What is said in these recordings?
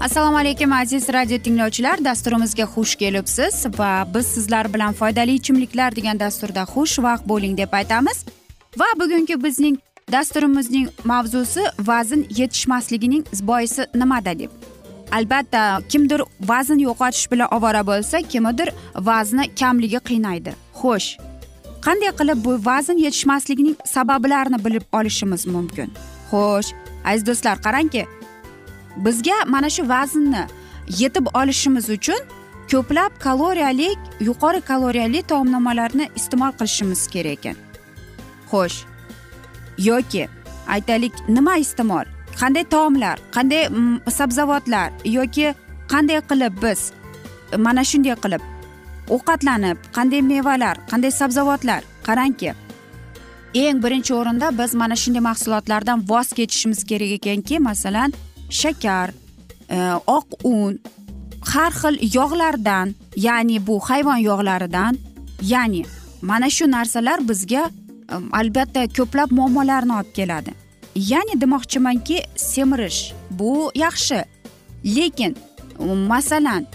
assalomu alaykum aziz radio tinglovchilar. Dasturimizga xush kelibsiz va biz sizlar bilan foydali ichimliklar degan dasturda xushvaqt bo'ling deb aytamiz. Va bugungi bizning dasturimizning mavzusi vazn yetishmasligining boisi nimada deb. Albatta kimdir vazn yo'qotish bilan ovora bo'lsa kimnidir vazni kamligi qiynaydi. Xo'sh qanday qilib bu vazn yetishmasligining sabablarini bilib olishimiz mumkin? Xo'sh aziz do'stlar qarangki bizga mana shu vaznni yetib olishimiz uchun ko'plab kaloriyalik yuqori kaloriyali taomnomalarni iste'mol qilishimiz kerak ekan. Xo'sh yoki aytaylik nima iste'mol? Qanday taomlar qanday mm, sabzavotlar yoki qanday qilib biz mana shunday qilib ovqatlanib qanday mevalar qanday sabzavotlar? Qarangki eng birinchi o'rinda biz mana shunday mahsulotlardan voz kechishimiz kerak ekanki masalan shakar e, oq un har xil yog'lardan ya'ni bu hayvon yog'laridan ya'ni mana shu narsalar bizga e, albatta ko'plab muammolarni olib keladi. Ya'ni demoqchimanki semirish bu yaxshi. Lekin masalan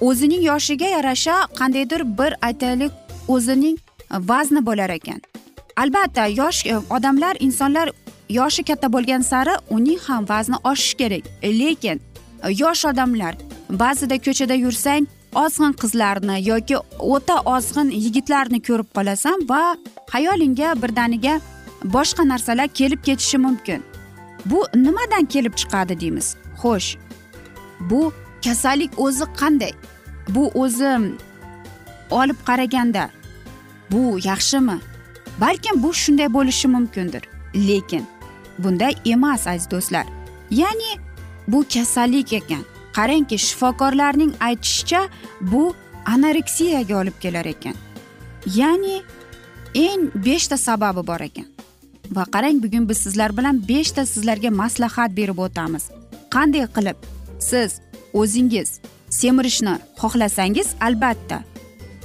o'zining yoshiga yarasha qandaydir bir aytaylik o'zining vazni bo'lar ekan. Albatta yosh e, odamlar insonlar yoshi katta bo'lgan sari uning ham vazni oshishi kerak. Lekin e, yosh odamlar ba'zida ko'chada yursang ozg'in qizlarni yoki o'ta ozg'in yigitlarni ko'rib qolasan va xayolingga birdaniga boshqa narsalar kelib ketishi mumkin. Bu nimadan kelib chiqadi deymiz? Xo'sh bu kasallik o'zi qanday? Bu o'zi olib qaraganda bu yaxshimi? Balkim bu shunday bo'lishi mumkindir. Lekin bunday emas aziz do'stlar. Ya'ni bu kasallik ekan. Qarangki shifokorlarning aytishicha bu anoreksiyaga olib kelar ekan. Ya'ni eng beshta sababi bor ekan. Va qarang bugun biz sizlar bilan beshta sizlarga maslahat berib o'tamiz. Qanday qilib siz o'zingiz semirishni xohlasangiz albatta.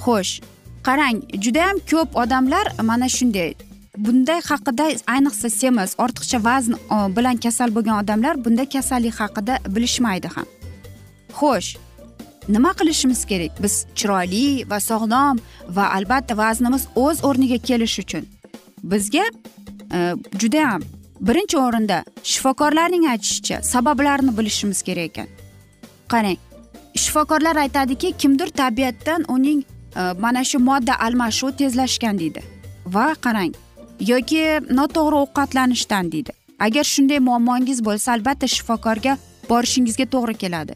Xo'sh qarang judayam ko'p odamlar mana shunday bunday haqida ayniqsa semiz ortiqcha vazn e, bilan kasal bo'lgan odamlar bunday kasallik haqida bilishmaydi ham. Xo'sh nima qilishimiz kerak? Biz chiroyli va sog'lom va albatta vaznimiz o'z o'rniga kelishi uchun. Bizga e, judayam birinchi o'rinda shifokorlarning aytishicha sabablarini bilishimiz kerak ekan. Qarang shifokorlar aytadiki kimdir tabiatdan uning e, mana shu modda almashuvi tezlashgan deydi. Va qarang yoki noto'g'ri ovqatlanishdan deydi. Agar shunday muammongiz bo'lsa albatta shifokorga borishingizga to'g'ri keladi.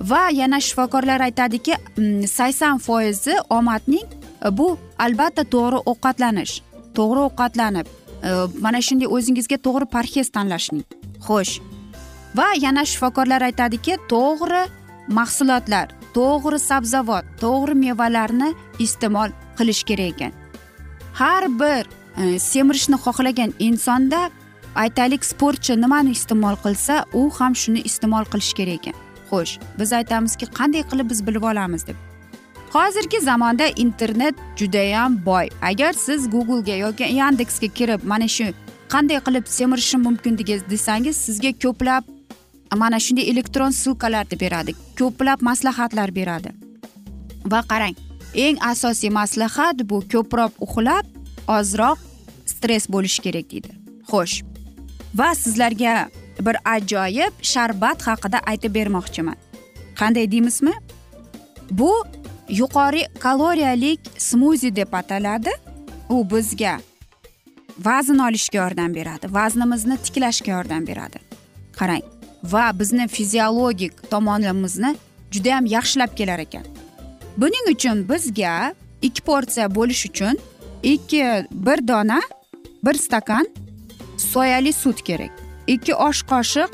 Va yana shifokorlar aytadiki mm, sakson foizi omadning e, bu albatta to'g'ri ovqatlanish to'g'ri ovqatlanib e, mana shunday o'zingizga to'g'ri parhez tanlashning. Xo'sh. Va yana shifokorlar aytadiki to'g'ri mahsulotlar to'g'ri sabzavot to'g'ri mevalarni iste'mol qilish kerak ekan. Har bir semirishni xohlagan insonda aytaylik sportchi nimani iste'mol qilsa u ham shuni iste'mol qilish kerak ekan xo'sh biz aytamizki qanday qilib biz bilib olamiz deb hozirgi zamonda internet judayam boy agar siz googlega yoki yandeksga kirib mana shu qanday qilib semirishim mumkin desangiz sizga ko'plab mana shunday elektron ссылкаларni beradi ko'plab maslahatlar beradi va qarang eng asosiy maslahat bu ko'proq uxlab ozroq stress bo'lishi kerak deydi. Xo'sh va sizlarga bir ajoyib sharbat haqida aytib bermoqchiman. Qanday deymizmi? Bu yuqori kaloriyalik smuzi deb ataladi. U bizga vazn olishga yordam beradi vaznimizni tiklashga yordam beradi. Qarang va bizni fiziologik tomonimizni judayam yaxshilab kelar ekan. Buning uchun bizga ikki porsiya bo'lish uchun ikki bir dona bir stakan soyali sut kerak. Ikki osh qoshiq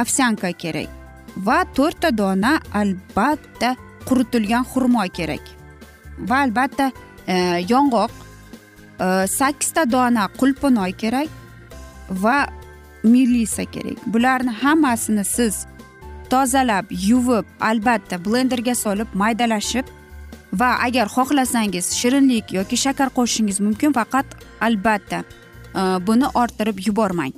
ovsyanka kerak. Va to'rtta dona albatta quritilgan xurmo kerak. Va albatta e, yong'oq e, sakkizta dona qulpinoy kerak va melisa kerak. Bularni hammasini siz tozalab yuvib albatta blenderga solib maydalashib va agar xohlasangiz shirinlik yoki shakar qo'shishingiz mumkin faqat albatta e, buni orttirib yubormang.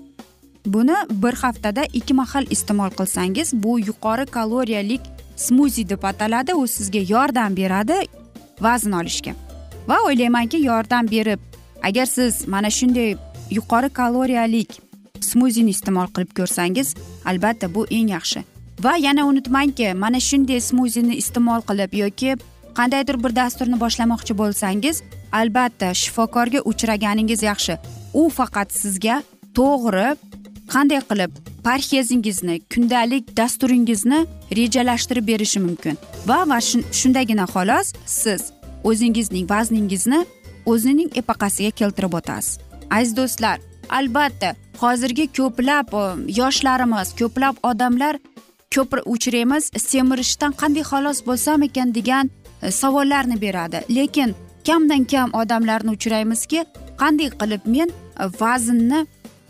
Buni bir haftada ikki mahal iste'mol qilsangiz bu yuqori kaloriyalik smuzi deb ataladi u sizga yordam beradi vazn olishga. Va o'ylaymanki yordam berib agar siz mana shunday yuqori kaloriyalik smuzini iste'mol qilib ko'rsangiz albatta bu eng yaxshi. Va yana unutmangki mana shunday smuzini iste'mol qilib yoki qandaydir bir dasturni boshlamoqchi bo'lsangiz albatta shifokorga uchraganingiz yaxshi. U faqat sizga to'g'ri qanday qilib parhezingizni kundalik dasturingizni rejalashtirib berishi mumkin. Va va shundagina xolos siz o'zingizning vazningizni o'zining epaqasiga keltirib o'tasiz. Aziz do'stlar albatta hozirgi ko'plab e, yoshlarimiz ko'plab odamlar ko'p uchraymiz semirishdan qanday xalos bo'lsam ekan degan E, savollarni beradi. Lekin kamdan kam odamlarni uchraymizki qanday qilib men e, vaznni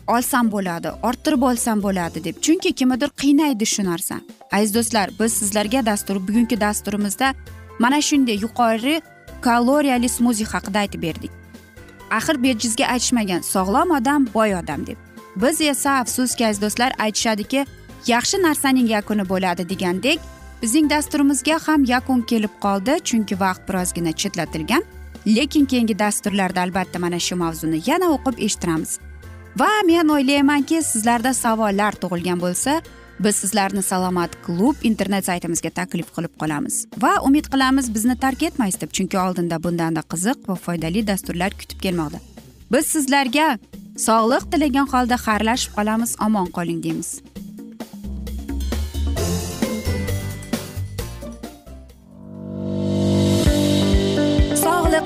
olsam bo'ladi orttirib olsam bo'ladi deb. Chunki kimnidir qiynaydi shu narsa. Aziz do'stlar biz sizlarga dastur bugungi dasturimizda mana shunday yuqori kaloriyali smuzi haqida aytib berdik. Axir bejizga aytishmagan sog'lom odam boy odam deb. Biz esa afsuski aziz do'stlar aytishadiki yaxshi narsaning yakuni bo'ladi degandek bizning dasturimizga ham yakun kelib qoldi chunki vaqt birozgina chetlatilgan. Lekin keyingi dasturlarda albatta mana shu mavzuni yana o'qib eshittiramiz. Va men o'ylaymanki sizlarda savollar tug'ilgan bo'lsa biz sizlarni salomat klub internet saytimizga taklif qilib qolamiz. Va umid qilamiz bizni tark etmaysiz deb chunki oldinda bundanda qiziq va foydali dasturlar kutib kelmoqda. Biz sizlarga sog'liq tilagan holda xayrlashib qolamiz omon qoling deymiz.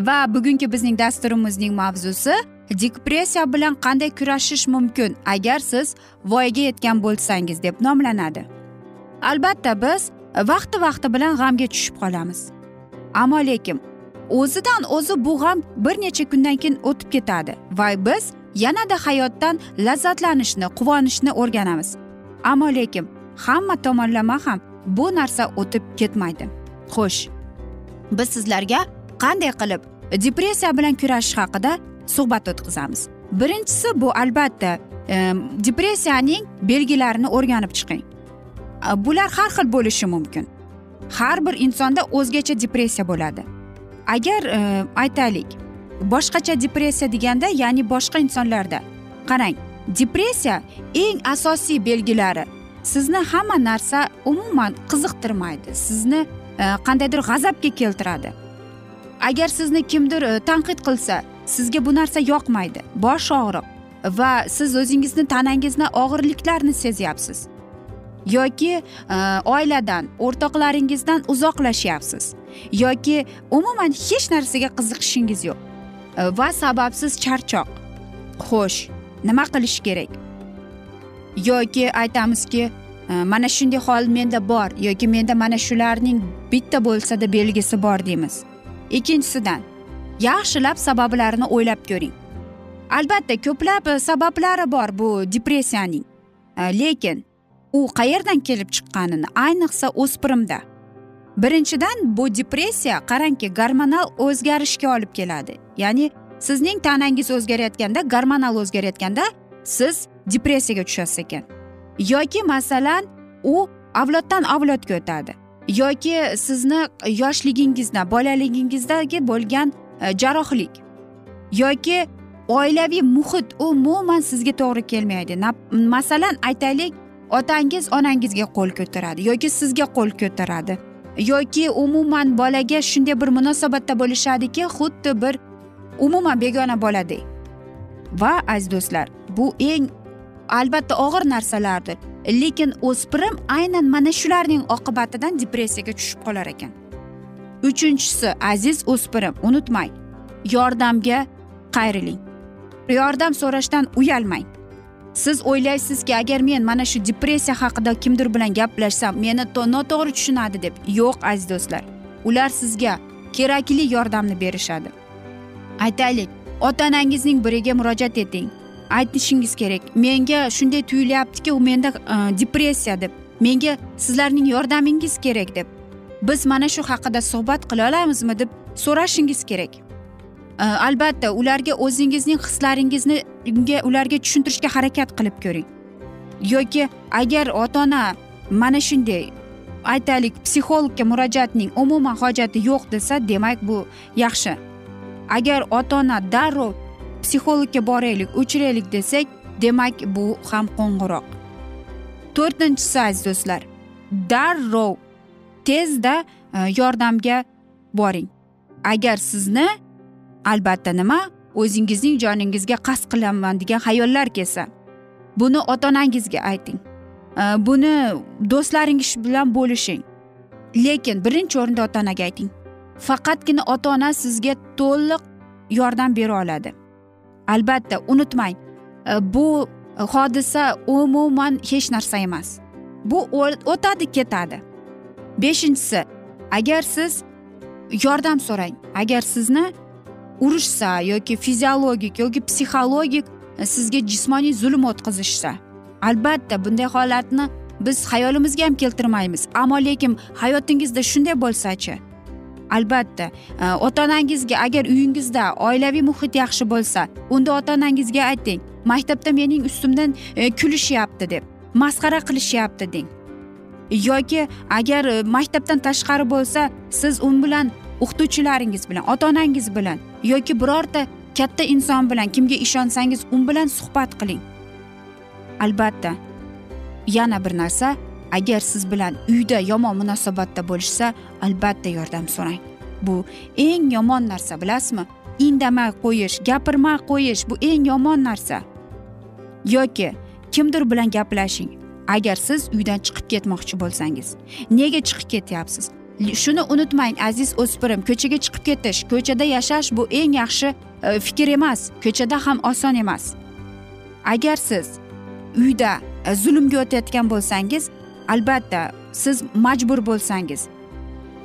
Va bugungi bizning dasturimizning mavzusi depressiya bilan qanday kurashish mumkin? Agar siz voyaga yetgan bo'lsangiz deb nomlanadi. Albatta biz vaqti vaqti bilan g'amga tushib qolamiz. Ammo lekin o'zidan o'zi bu g'am bir necha kundan keyin o'tib ketadi va biz yanada hayotdan lazzatlanishni quvonishni o'rganamiz. Ammo lekin hamma tomonlama ham bu narsa o'tib ketmaydi. Xo'sh biz sizlarga qanday qilib depressiya bilan kurashish haqida suhbat o'tkazamiz. Birinchisi bu albatta e, depressiyaning belgilarini o'rganib chiqing. E, bular har xil bo'lishi mumkin. Har bir insonda o'zgacha depressiya bo'ladi. Agar e, aytaylik boshqacha depressiya deganda ya'ni boshqa insonlarda qarang depressiya eng asosiy belgilari. Sizni hamma narsa umuman qiziqtirmaydi. Sizni e, qandaydir g'azabga keltiradi. Agar sizni kimdir e, tanqid qilsa sizga bu narsa yoqmaydi bosh og'riq. Va siz o'zingizni tanangizni og'irliklarni sezyapsiz. Yoki e, oiladan o'rtoqlaringizdan uzoqlashyapsiz. Yoki umuman hech narsaga qiziqishingiz yo'q. E, va sababsiz charchoq xo'sh nima qilish kerak? Yoki aytamizki mana shunday hol menda bor yoki menda mana shularning bitta bo'lsada belgisi bor deymiz. Ikkinchisidan yaxshilab sabablarini o'ylab ko'ring. Albatta ko'plab e, sabablari bor bu depressiyaning. E, lekin u qayerdan kelib chiqqanini ayniqsa o'spirimda birinchidan bu depressiya qarangki gormonal o'zgarishga olib keladi. Ya'ni sizning tanangiz o'zgarayotganda gormonal o'zgarayotganda siz depressiyaga tushasiz ekan. Yoki masalan u avloddan avlodga o'tadi. Yoki sizni yoshligingizda bolaligingizdagi bo'lgan e, jarrohlik yoki oilaviy muhit umuman sizga to'g'ri kelmaydi. Masalan aytaylik otangiz onangizga qo'l ko'taradi yoki sizga qo'l ko'taradi yoki umuman bolaga shunday bir munosabatda bo'lishadiki xuddi bir umuman begona boladek va aziz do'stlar bu eng albatta og'ir narsalardir. Lekin o'spirim aynan mana shularning oqibatidan depressiyaga tushib qolar ekan. Uchinchisi aziz o'spirim unutmang. Yordamga qayriling. Yordam so'rashdan uyalmang. Siz o'ylaysizki agar men mana shu depressiya haqida kimdir bilan gaplashsam meni noto'g'ri tushunadi deb. Yo'q aziz do'stlar. Ular sizga kerakli yordamni berishadi. Aytaylik ota onangizning biriga murojaat eting. Aytishingiz kerak. Menga shunday tuyulyaptiki u menda e, depressiya deb. Menga sizlarning yordamingiz kerak deb. Biz mana shu haqida suhbat qila olamizmi deb so'rashingiz kerak. E, albatta ularga o'zingizning hislaringizni unga ularga tushuntirishga harakat qilib ko'ring. Yoki agar ota ona mana shunday aytaylik psixologga murojaatning umuman hojati yo'q desa demak bu yaxshi. Agar ota ona darrov psixologga boraylik uchraylik desak demak bu ham qo'ng'iroq. To'rtinchisi aziz do'stlar darrov tezda e, yordamga boring. Agar sizni albatta nima o'zingizning joningizga qasd qilaman degan xayollar kelsa buni ota onangizga ayting e, buni do'stlaringiz bilan bo'lishing. Lekin birinchi o'rinda ota onaga ayting. Faqatgina ota ona sizga to'liq yordam bera oladi. Albatta unutmang. Bu hodisa umuman hech narsa emas. Bu o'tadi ketadi. Beshinchisi agar siz yordam so'rang. Agar sizni urishsa yoki fiziologik yoki psixologik e, sizga jismoniy zulm o'tkazishsa. Albatta bunday holatni biz xayolimizga ham keltirmaymiz. Ammo lekin hayotingizda shunday bo'lsachi albatta e, ota onangizga agar uyingizda oilaviy muhit yaxshi bo'lsa unda ota onangizga ayting maktabda mening ustimdan e, kulishyapti deb masxara qilishyapti deng. Yoki agar e, maktabdan tashqari bo'lsa siz u bilan o'qituvchilaringiz bilan ota onangiz bilan yoki birorta katta inson bilan kimga ishonsangiz u bilan suhbat qiling. Albatta yana bir narsa agar siz bilan uyda yomon munosabatda bo'lishsa albatta yordam so'rang. Bu eng yomon narsa bilasizmi? Indamay qo'yish gapirmay qo'yish bu eng yomon narsa. Yoki kimdir bilan gaplashing. Agar siz uydan chiqib ketmoqchi bo'lsangiz nega chiqib ketyapsiz? Shuni unutmang aziz o'spirim ko'chaga chiqib ketish ko'chada yashash bu eng yaxshi e, fikr emas ko'chada ham oson emas. Agar siz uyda e, zulmga o'tayotgan bo'lsangiz albatta siz majbur bo'lsangiz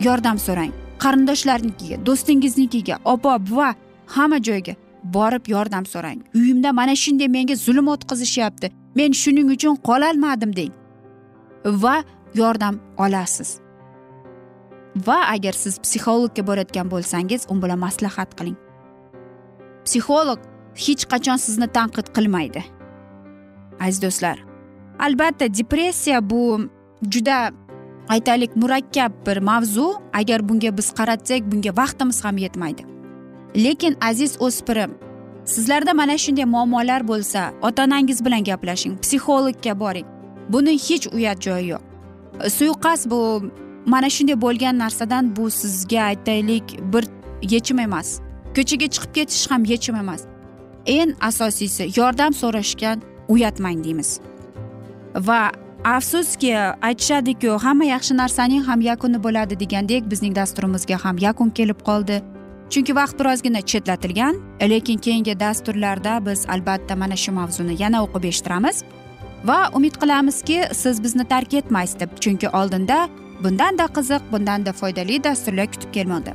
yordam so'rang. Qarindoshlarnikiga do'stingiznikiga opa buva hamma joyga borib yordam so'rang. Uyimda mana shunday menga zulm o'tkazishyapti. Men shuning uchun qololmadim deng. Va yordam olasiz. Va agar siz psixologga borayotgan bo'lsangiz u bilan maslahat qiling. Psixolog hech qachon sizni tanqid qilmaydi. Aziz do'stlar albatta depressiya bu juda aytaylik murakkab bir mavzu. Agar bunga biz qaratsak bunga vaqtimiz ham yetmaydi. Lekin aziz o'spirim sizlarda mana shunday muammolar bo'lsa ota onangiz bilan gaplashing psixologga boring. Buni hech uyat joyi yo'q. Suiqasd bu mana shunday bo'lgan narsadan bu sizga aytaylik bir yechim emas. Ko'chaga chiqib ketish ham yechim emas. Eng asosiysi yordam so'rashgan uyatmang deymiz. Va afsuski aytishadiku hamma yaxshi narsaning ham yakuni bo'ladi degandek bizning dasturimizga ham yakun kelib qoldi. Chunki vaqt birozgina chetlatilgan lekin keyingi dasturlarda biz albatta mana shu mavzuni yana o'qib eshittiramiz va umid qilamizki siz bizni tark etmaysiz deb chunki oldinda bundanda qiziq bundanda foydali dasturlar kutib kelmoqda.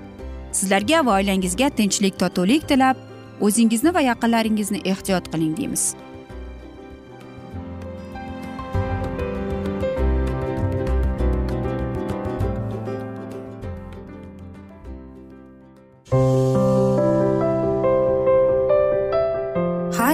Sizlarga va oilangizga tinchlik totuvlik tilab o'zingizni va yaqinlaringizni ehtiyot qiling deymiz.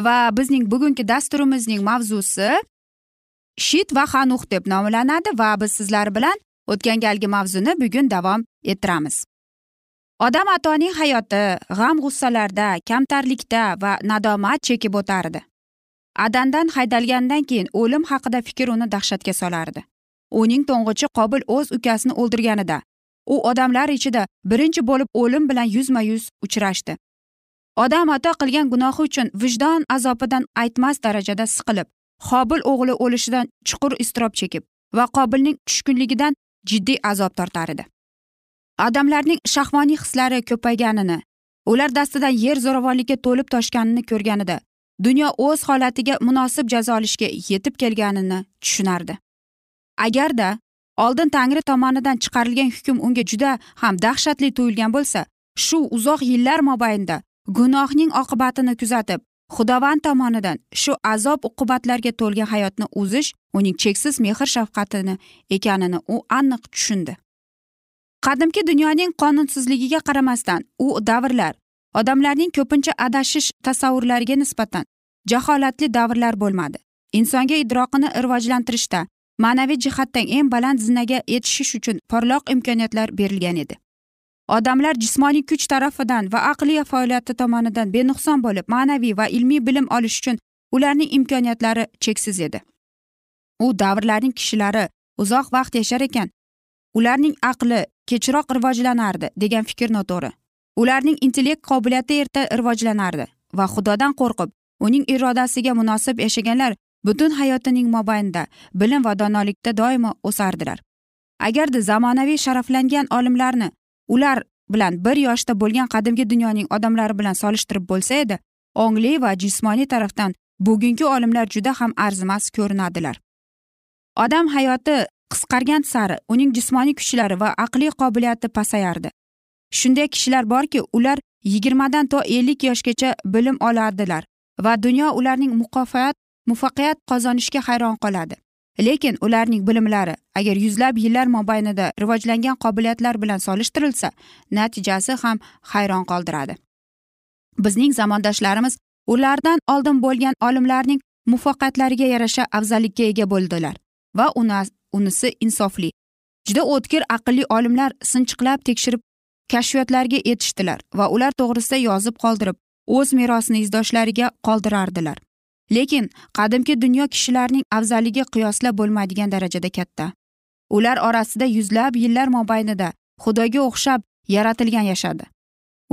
Va bizning bugungi dasturimizning mavzusi shit va hanuh deb nomlanadi va biz sizlar bilan o'tgan galgi mavzuni bugun davom ettiramiz. Odam atoning hayoti g'am g'ussalarda kamtarlikda va nadomat chekib o'tardi. Adandan haydalgandan keyin o'lim haqida fikr uni dahshatga solardi. Uning to'ng'ichi qobil o'z ukasini o'ldirganida u odamlar ichida birinchi bo'lib o'lim bilan yuzma yuz uchrashdi. Odam ato qilgan gunohi uchun vijdon azobidan aytmas darajada siqilib qobil o'g'li o'lishidan chuqur iztirob chekib va qobilning tushkunligidan jiddiy azob tortar edi. Odamlarning shahvoniy hislari ko'payganini ular dastidan yer zo'ravonlikka to'lib toshganini ko'rganida dunyo o'z holatiga munosib jazo olishga yetib kelganini tushunardi. Agarda oldin tangri tomonidan chiqarilgan hukm unga juda ham dahshatli tuyulgan bo'lsa shu uzoq yillar mobaynida gunohning oqibatini kuzatib xudovand tomonidan shu azob uqubatlarga to'lgan hayotni uzish uning cheksiz mehr shafqatini ekanini u aniq tushundi. Qadimki dunyoning qonunsizligiga qaramasdan u davrlar odamlarning ko'pincha adashish tasavvurlariga nisbatan jaholatli davrlar bo'lmadi. Insonga idroqini rivojlantirishda ma'naviy jihatdan eng baland zinaga etishish uchun porloq imkoniyatlar berilgan edi. Odamlar jismoniy kuch tarafidan va aqliy faoliyati tomonidan benuqson bo'lib ma'naviy va ilmiy bilim olish uchun ularning imkoniyatlari cheksiz edi. U davrlarning kishilari uzoq vaqt yashar ekan. Ularning aqli kechroq rivojlanardi degan fikr noto'g'ri. Ularning intellekt qobiliyati erta rivojlanardi va xudodan qo'rqib uning irodasiga munosib yashaganlar butun hayotining mobaynida bilim va donolikda doimo o'sardilar. Agarda zamonaviy sharaflangan olimlarni ular bilan bir yoshda bo'lgan qadimgi dunyoning odamlari bilan solishtirib bo'lsa edi ongli va jismoniy tarafdan bugungi olimlar juda ham arzimas ko'rinadilar. Odam hayoti qisqargan sari uning jismoniy kuchlari va aqliy qobiliyati pasayardi. Shunday kishilar borki ular yigirmadan to ellik yoshgacha bilim oladilar va dunyo ularning muqofiyat muvaffaqiyat qozonishga hayron qoladi. Lekin ularning bilimlari agar yuzlab yillar mobaynida rivojlangan qobiliyatlar bilan solishtirilsa natijasi ham hayron qoldiradi. Bizning zamondoshlarimiz ulardan oldin bo'lgan olimlarning muvaffaqiyatlariga yarasha afzallikka ega bo'ldilar va unisi insofli. Juda o'tkir aqlli olimlar sinchiqlab tekshirib kashfiyotlarga yetishdilar va ular to'g'risida yozib qoldirib o'z merosini izdoshlariga qoldirardilar. Lekin qadimki dunyo kishilarining afzalligi qiyoslab bo'lmaydigan darajada katta. Ular orasida yuzlab yillar mobaynida xudoga o'xshab yaratilgan yashadi.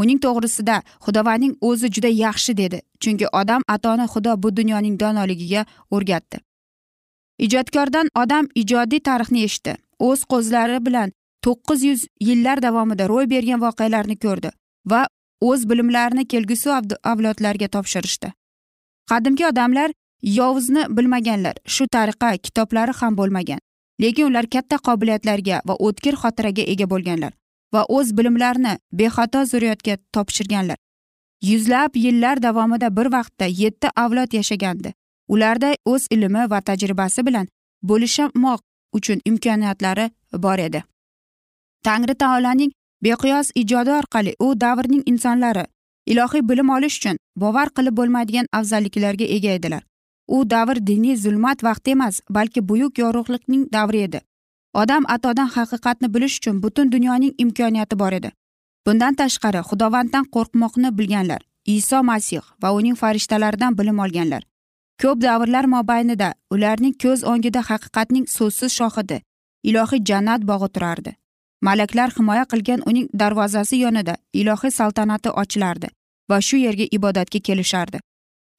Uning to'g'risida xudovaning o'zi juda yaxshi dedi chunki odam atoni xudo bu dunyoning donoligiga o'rgatdi. Ijodkordan odam ijodiy tarixni eshitdi. O'z qo'zlari bilan to'qqiz yuz yillar davomida ro'y bergan voqealarni ko'rdi va o'z bilimlarini kelgusi avlodlarga topshirishdi. Qadimgi odamlar yovuzni bilmaganlar shu tariqa kitoblari ham bo'lmagan. Lekin ular katta qobiliyatlarga va o'tkir xotiraga ega bo'lganlar va o'z bilimlarini bexato zurriyotga topshirganlar. Yuzlab yillar davomida bir vaqtda yetti avlod yashagandi. Ularda o'z ilmi va tajribasi bilan bo'lishmoq uchun imkoniyatlari bor edi. Tangri taoloning beqiyos ijodi orqali u davrning insonlari ilohiy bilim olish uchun bovar qilib bo'lmaydigan afzalliklarga ega edilar. U davr diniy zulmat vaqti emas balki buyuk yorug'likning davri edi. Odam atodan haqiqatni bilish uchun butun dunyoning imkoniyati bor edi. Bundan tashqari xudovanddan qo'rqmoqni bilganlar iso masih va uning farishtalaridan bilim olganlar. Ko'p davrlar mobaynida ularning ko'z o'ngida haqiqatning so'zsiz shohidi ilohiy jannat bog'i turardi. Malaklar himoya qilgan uning darvozasi yonida ilohiy saltanati ochilardi va shu yerga ibodatga kelishardi.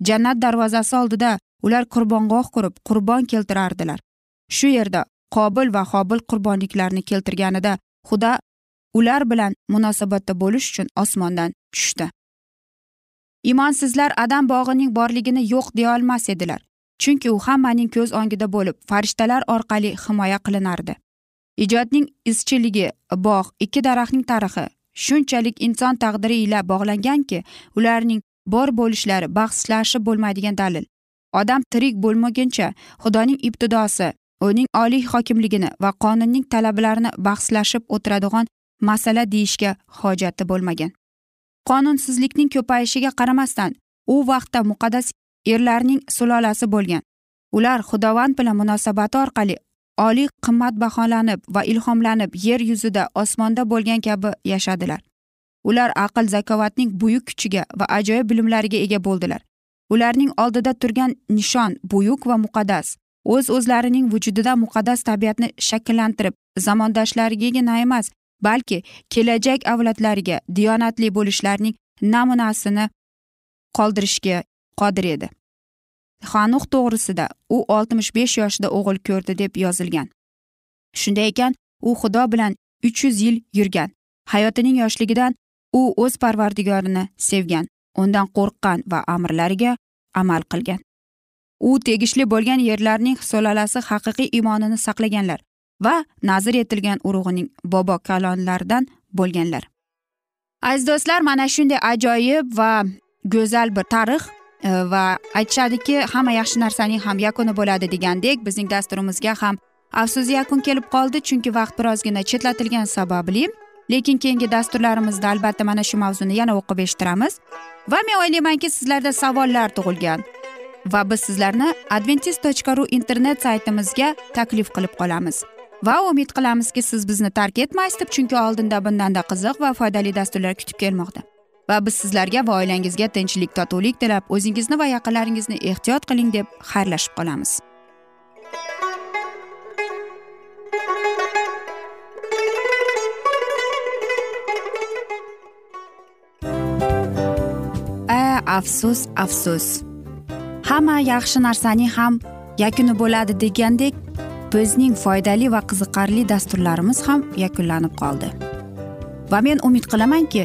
Jannat darvozasi oldida ular qurbongoh qurib qurbon keltirardilar. Shu yerda qobil va hobil qurbonliklarni keltirganida xudo ular bilan munosabatda bo'lish uchun osmondan tushdi. Imonsizlar adam bog'ining borligini yo'q deyolmas edilar chunki u hammaning ko'z o'ngida bo'lib farishtalar orqali himoya qilinardi. Ijodning izchilligi bog' ikki daraxtning tarixi shunchalik inson taqdiri ila bog'langanki ularning bor bo'lishlari bahslashib bo'lmaydigan dalil. Odam tirik bo'lmaguncha xudoning ibtidosi uning oliy hokimligini va qonunning talablarini bahslashib o'tiradigan masala deyishga hojati bo'lmagan. Qonunsizlikning ko'payishiga qaramasdan u vaqtda muqaddas erlarning sulolasi bo'lgan. Ular xudovand bilan munosabati orqali oliy qimmatbaholanib va ilhomlanib yer yuzida osmonda bo'lgan kabi yashadilar. Ular aql zakovatning buyuk kuchiga va ajoyib bilimlariga ega bo'ldilar. Ularning oldida turgan nishon buyuk va muqaddas o'z o'zlarining vujudida muqaddas tabiatni shakllantirib zamondoshlarigagina emas balki kelajak avlodlariga diyonatli bo'lishlarining namunasini qoldirishga qodir edi. Hanuh to'g'risida u oltmish besh yoshida o'g'il ko'rdi deb yozilgan. Shunday ekan u xudo bilan uch yuz yil yurgan. Hayotining yoshligidan u o'z parvardigorini sevgan undan qo'rqqan va amrlariga amal qilgan. U tegishli bo'lgan yerlarning sulolasi haqiqiy iymonini saqlaganlar va nazr etilgan urug'ining bobo kalonlaridan bo'lganlar. Aziz do'stlar mana shunday ajoyib va go'zal bir tarix Э, va aytishadiki hamma yaxshi narsaning ham yakuni bo'ladi degandek bizning dasturimizga ham afsus yakun kelib qoldi chunki vaqt birozgina chetlatilgani sababli. Lekin keyingi dasturlarimizda albatta mana shu mavzuni yana o'qib eshittiramiz. Va men o'ylaymanki sizlarda savollar tug'ilgan va biz sizlarni adventis tochka ru internet saytimizga taklif qilib qolamiz. Va umid qilamizki siz bizni tark etmaysiz deb chunki oldinda bundanda qiziq va foydali dasturlar kutib kelmoqda. Va biz sizlarga va oilangizga tinchlik totuvlik tilab o'zingizni va yaqinlaringizni ehtiyot qiling deb xayrlashib qolamiz. Afsus afsus. Hamma yaxshi narsaning ham yakuni bo'ladi degandek bizning foydali va qiziqarli dasturlarimiz ham yakunlanib qoldi. Va men umid qilamanki